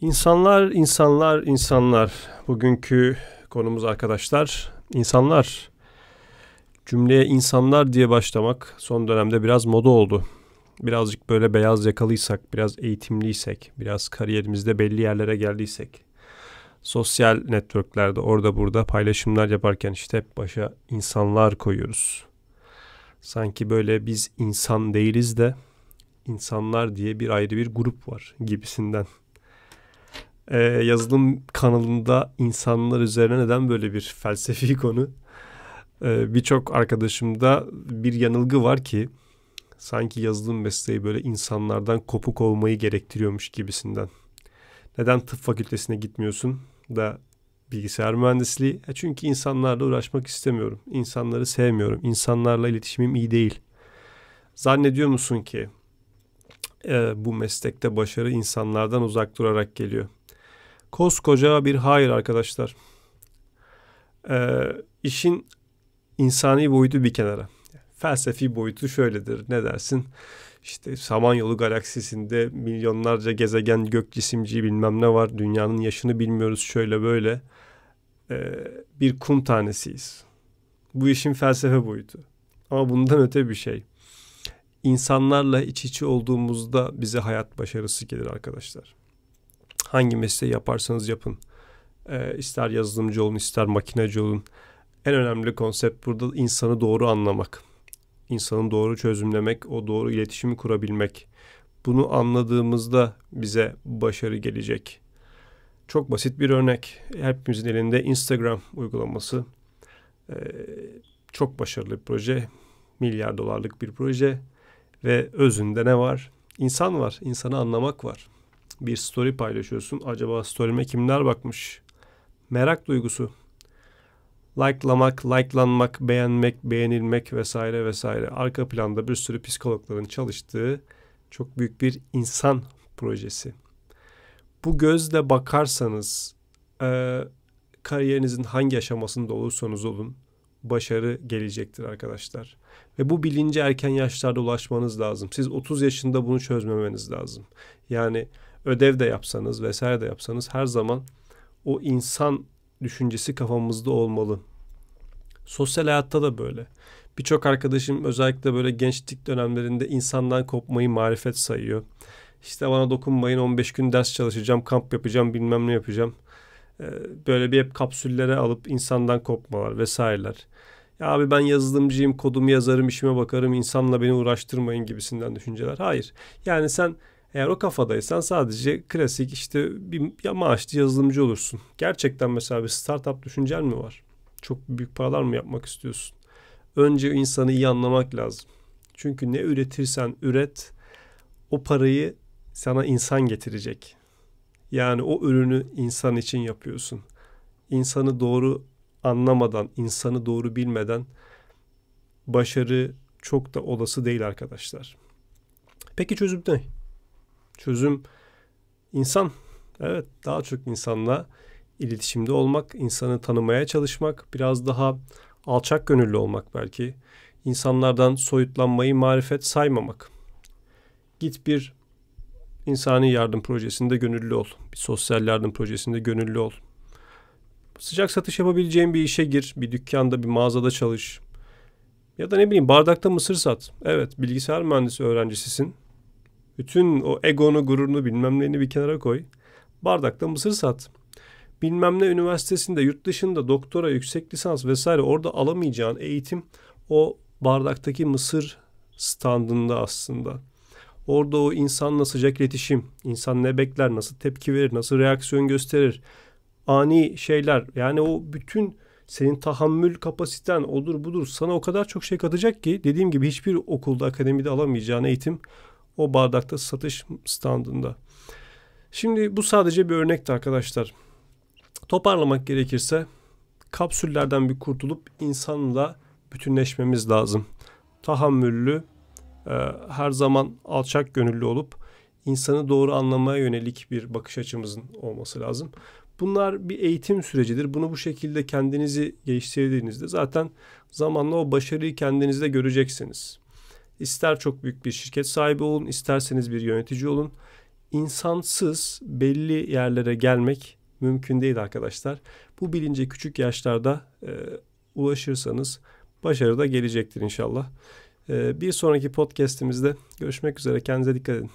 İnsanlar, insanlar, insanlar. Bugünkü konumuz arkadaşlar. İnsanlar. Cümleye insanlar diye başlamak son dönemde biraz moda oldu. Birazcık böyle beyaz yakalıysak, biraz eğitimliysek, biraz kariyerimizde belli yerlere geldiysek, sosyal networklerde orada burada paylaşımlar yaparken işte hep başa insanlar koyuyoruz. Sanki böyle biz insan değiliz de insanlar diye bir ayrı bir grup var gibisinden e, yazılım kanalında insanlar üzerine neden böyle bir felsefi konu? E, Birçok arkadaşımda bir yanılgı var ki sanki yazılım mesleği böyle insanlardan kopuk olmayı gerektiriyormuş gibisinden. Neden tıp fakültesine gitmiyorsun da bilgisayar mühendisliği? E çünkü insanlarla uğraşmak istemiyorum. İnsanları sevmiyorum. İnsanlarla iletişimim iyi değil. Zannediyor musun ki e, bu meslekte başarı insanlardan uzak durarak geliyor? Koskoca bir hayır arkadaşlar. Ee, işin insani boyutu bir kenara. Felsefi boyutu şöyledir. Ne dersin? İşte Samanyolu galaksisinde milyonlarca gezegen, gök cisimci bilmem ne var. Dünyanın yaşını bilmiyoruz şöyle böyle. Ee, bir kum tanesiyiz. Bu işin felsefe boyutu. Ama bundan öte bir şey. İnsanlarla iç içe olduğumuzda bize hayat başarısı gelir arkadaşlar hangi mesleği yaparsanız yapın. E, ister yazılımcı olun, ister makineci olun. En önemli konsept burada insanı doğru anlamak. İnsanı doğru çözümlemek, o doğru iletişimi kurabilmek. Bunu anladığımızda bize başarı gelecek. Çok basit bir örnek. Hepimizin elinde Instagram uygulaması. Ee, çok başarılı bir proje. Milyar dolarlık bir proje. Ve özünde ne var? İnsan var. İnsanı anlamak var bir story paylaşıyorsun. Acaba story'me kimler bakmış? Merak duygusu. Like'lamak, like'lanmak, beğenmek, beğenilmek vesaire vesaire. Arka planda bir sürü psikologların çalıştığı çok büyük bir insan projesi. Bu gözle bakarsanız e, kariyerinizin hangi aşamasında olursanız olun başarı gelecektir arkadaşlar. Ve bu bilince erken yaşlarda ulaşmanız lazım. Siz 30 yaşında bunu çözmemeniz lazım. Yani ödev de yapsanız vesaire de yapsanız her zaman o insan düşüncesi kafamızda olmalı. Sosyal hayatta da böyle. Birçok arkadaşım özellikle böyle gençlik dönemlerinde insandan kopmayı marifet sayıyor. İşte bana dokunmayın 15 gün ders çalışacağım, kamp yapacağım, bilmem ne yapacağım. Ee, böyle bir hep kapsüllere alıp insandan kopmalar vesaireler. Ya abi ben yazılımcıyım, kodumu yazarım, işime bakarım, insanla beni uğraştırmayın gibisinden düşünceler. Hayır. Yani sen eğer o kafadaysan sadece klasik işte bir ya maaşlı yazılımcı olursun. Gerçekten mesela bir startup düşüncen mi var? Çok büyük paralar mı yapmak istiyorsun? Önce insanı iyi anlamak lazım. Çünkü ne üretirsen üret o parayı sana insan getirecek. Yani o ürünü insan için yapıyorsun. İnsanı doğru anlamadan, insanı doğru bilmeden başarı çok da olası değil arkadaşlar. Peki çözüm ne? Çözüm insan. Evet daha çok insanla iletişimde olmak, insanı tanımaya çalışmak, biraz daha alçak gönüllü olmak belki. İnsanlardan soyutlanmayı marifet saymamak. Git bir insani yardım projesinde gönüllü ol. Bir sosyal yardım projesinde gönüllü ol. Sıcak satış yapabileceğin bir işe gir. Bir dükkanda, bir mağazada çalış. Ya da ne bileyim bardakta mısır sat. Evet bilgisayar mühendisi öğrencisisin. Bütün o egonu, gururunu bilmem neyini bir kenara koy. Bardakta mısır sat. Bilmem ne üniversitesinde, yurt dışında doktora, yüksek lisans vesaire orada alamayacağın eğitim o bardaktaki mısır standında aslında. Orada o insanla sıcak iletişim, insan ne bekler, nasıl tepki verir, nasıl reaksiyon gösterir, ani şeyler. Yani o bütün senin tahammül kapasiten odur budur sana o kadar çok şey katacak ki dediğim gibi hiçbir okulda, akademide alamayacağın eğitim o bardakta satış standında. Şimdi bu sadece bir örnekti arkadaşlar. Toparlamak gerekirse kapsüllerden bir kurtulup insanla bütünleşmemiz lazım. Tahammüllü, e, her zaman alçak gönüllü olup insanı doğru anlamaya yönelik bir bakış açımızın olması lazım. Bunlar bir eğitim sürecidir. Bunu bu şekilde kendinizi geliştirdiğinizde zaten zamanla o başarıyı kendinizde göreceksiniz. İster çok büyük bir şirket sahibi olun, isterseniz bir yönetici olun. insansız belli yerlere gelmek mümkün değil arkadaşlar. Bu bilince küçük yaşlarda e, ulaşırsanız başarı da gelecektir inşallah. E, bir sonraki podcastimizde görüşmek üzere. Kendinize dikkat edin.